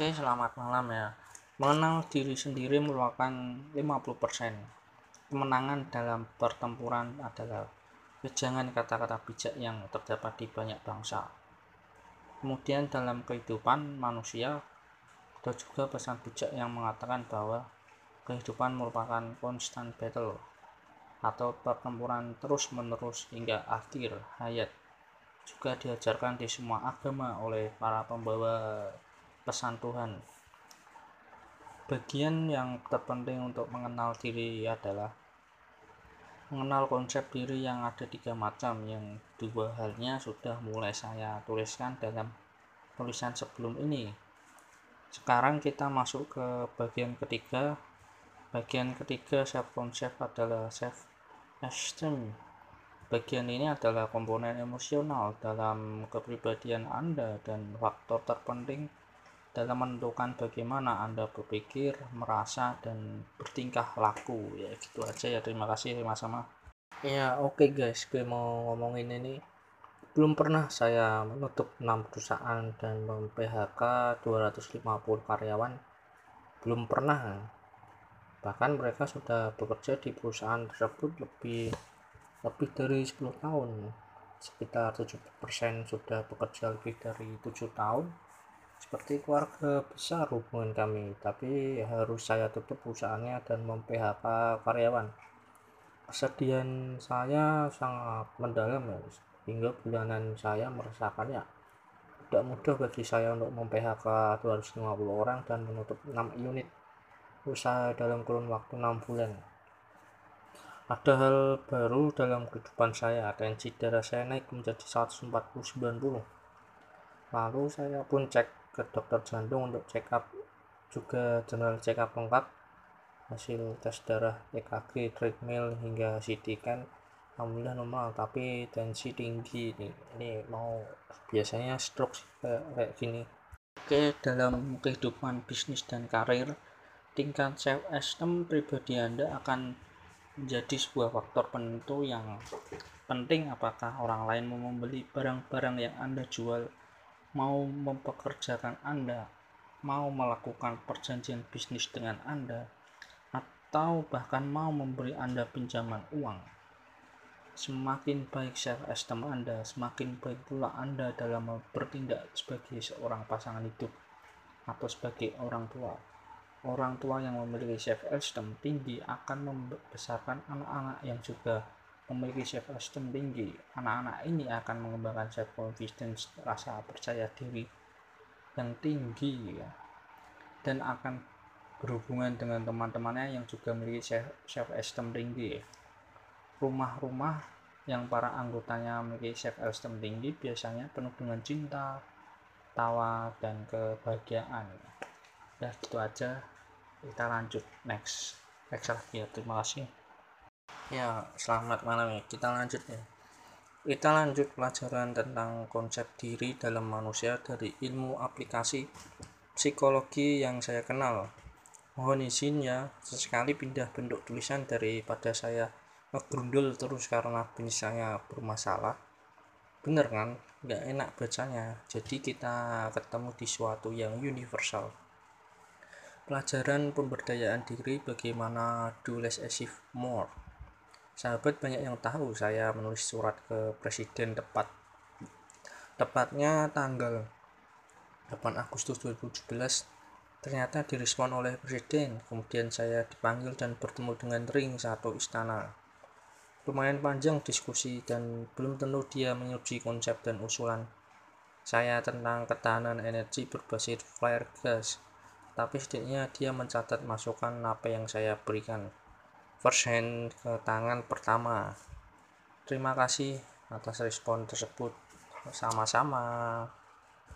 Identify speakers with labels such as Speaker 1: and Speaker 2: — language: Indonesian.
Speaker 1: Oke, selamat malam ya. Mengenal diri sendiri merupakan 50%. Kemenangan dalam pertempuran adalah wejangan kata-kata bijak yang terdapat di banyak bangsa. Kemudian dalam kehidupan manusia, ada juga pesan bijak yang mengatakan bahwa kehidupan merupakan constant battle atau pertempuran terus-menerus hingga akhir hayat. Juga diajarkan di semua agama oleh para pembawa pesan Tuhan. Bagian yang terpenting untuk mengenal diri adalah mengenal konsep diri yang ada tiga macam yang dua halnya sudah mulai saya tuliskan dalam tulisan sebelum ini. Sekarang kita masuk ke bagian ketiga. Bagian ketiga self concept adalah self esteem bagian ini adalah komponen emosional dalam kepribadian Anda dan faktor terpenting dalam menentukan bagaimana Anda berpikir, merasa, dan bertingkah laku. Ya gitu aja ya, terima kasih sama-sama. Ya oke okay guys, gue mau ngomongin ini. Belum pernah saya menutup 6 perusahaan dan mem-PHK 250 karyawan. Belum pernah. Bahkan mereka sudah bekerja di perusahaan tersebut lebih lebih dari 10 tahun. Sekitar 70% sudah bekerja lebih dari 7 tahun seperti keluarga besar hubungan kami tapi harus saya tutup perusahaannya dan mem-PHK karyawan. Kesedihan saya sangat mendalam ya hingga bulanan saya merasakannya tidak mudah bagi saya untuk mem-PHK 250 orang dan menutup 6 unit usaha dalam kurun waktu 6 bulan. Ada hal baru dalam kehidupan saya tensi darah saya naik menjadi 140 90 lalu saya pun cek ke dokter jantung untuk check up juga general check up lengkap hasil tes darah EKG treadmill hingga CT scan. Alhamdulillah normal tapi tensi tinggi nih ini mau biasanya stroke kayak, kayak gini. Oke dalam kehidupan bisnis dan karir tingkat self esteem pribadi anda akan menjadi sebuah faktor penentu yang penting. Apakah orang lain mau membeli barang-barang yang anda jual mau mempekerjakan Anda, mau melakukan perjanjian bisnis dengan Anda, atau bahkan mau memberi Anda pinjaman uang. Semakin baik self-esteem Anda, semakin baik pula Anda dalam bertindak sebagai seorang pasangan hidup atau sebagai orang tua. Orang tua yang memiliki self-esteem tinggi akan membesarkan anak-anak yang juga memiliki self esteem tinggi, anak-anak ini akan mengembangkan self confidence, rasa percaya diri yang tinggi ya. Dan akan berhubungan dengan teman-temannya yang juga memiliki self esteem tinggi. Rumah-rumah yang para anggotanya memiliki self esteem tinggi biasanya penuh dengan cinta, tawa dan kebahagiaan. Ya gitu aja. Kita lanjut next. Next lagi ya. Terima kasih. Ya, selamat malam ya. Kita lanjut ya. Kita lanjut pelajaran tentang konsep diri dalam manusia dari ilmu aplikasi psikologi yang saya kenal. Mohon izin ya, sesekali pindah bentuk tulisan daripada saya ngegrundul terus karena saya bermasalah. Bener kan? Nggak enak bacanya. Jadi kita ketemu di suatu yang universal. Pelajaran pemberdayaan diri bagaimana do less achieve more sahabat banyak yang tahu saya menulis surat ke presiden tepat. Tepatnya tanggal 8 Agustus 2017 ternyata direspon oleh presiden. Kemudian saya dipanggil dan bertemu dengan ring satu istana. Lumayan panjang diskusi dan belum tentu dia menyetujui konsep dan usulan. Saya tentang ketahanan energi berbasis flare gas tapi setidaknya dia mencatat masukan apa yang saya berikan first hand ke tangan pertama. Terima kasih atas respon tersebut. Sama-sama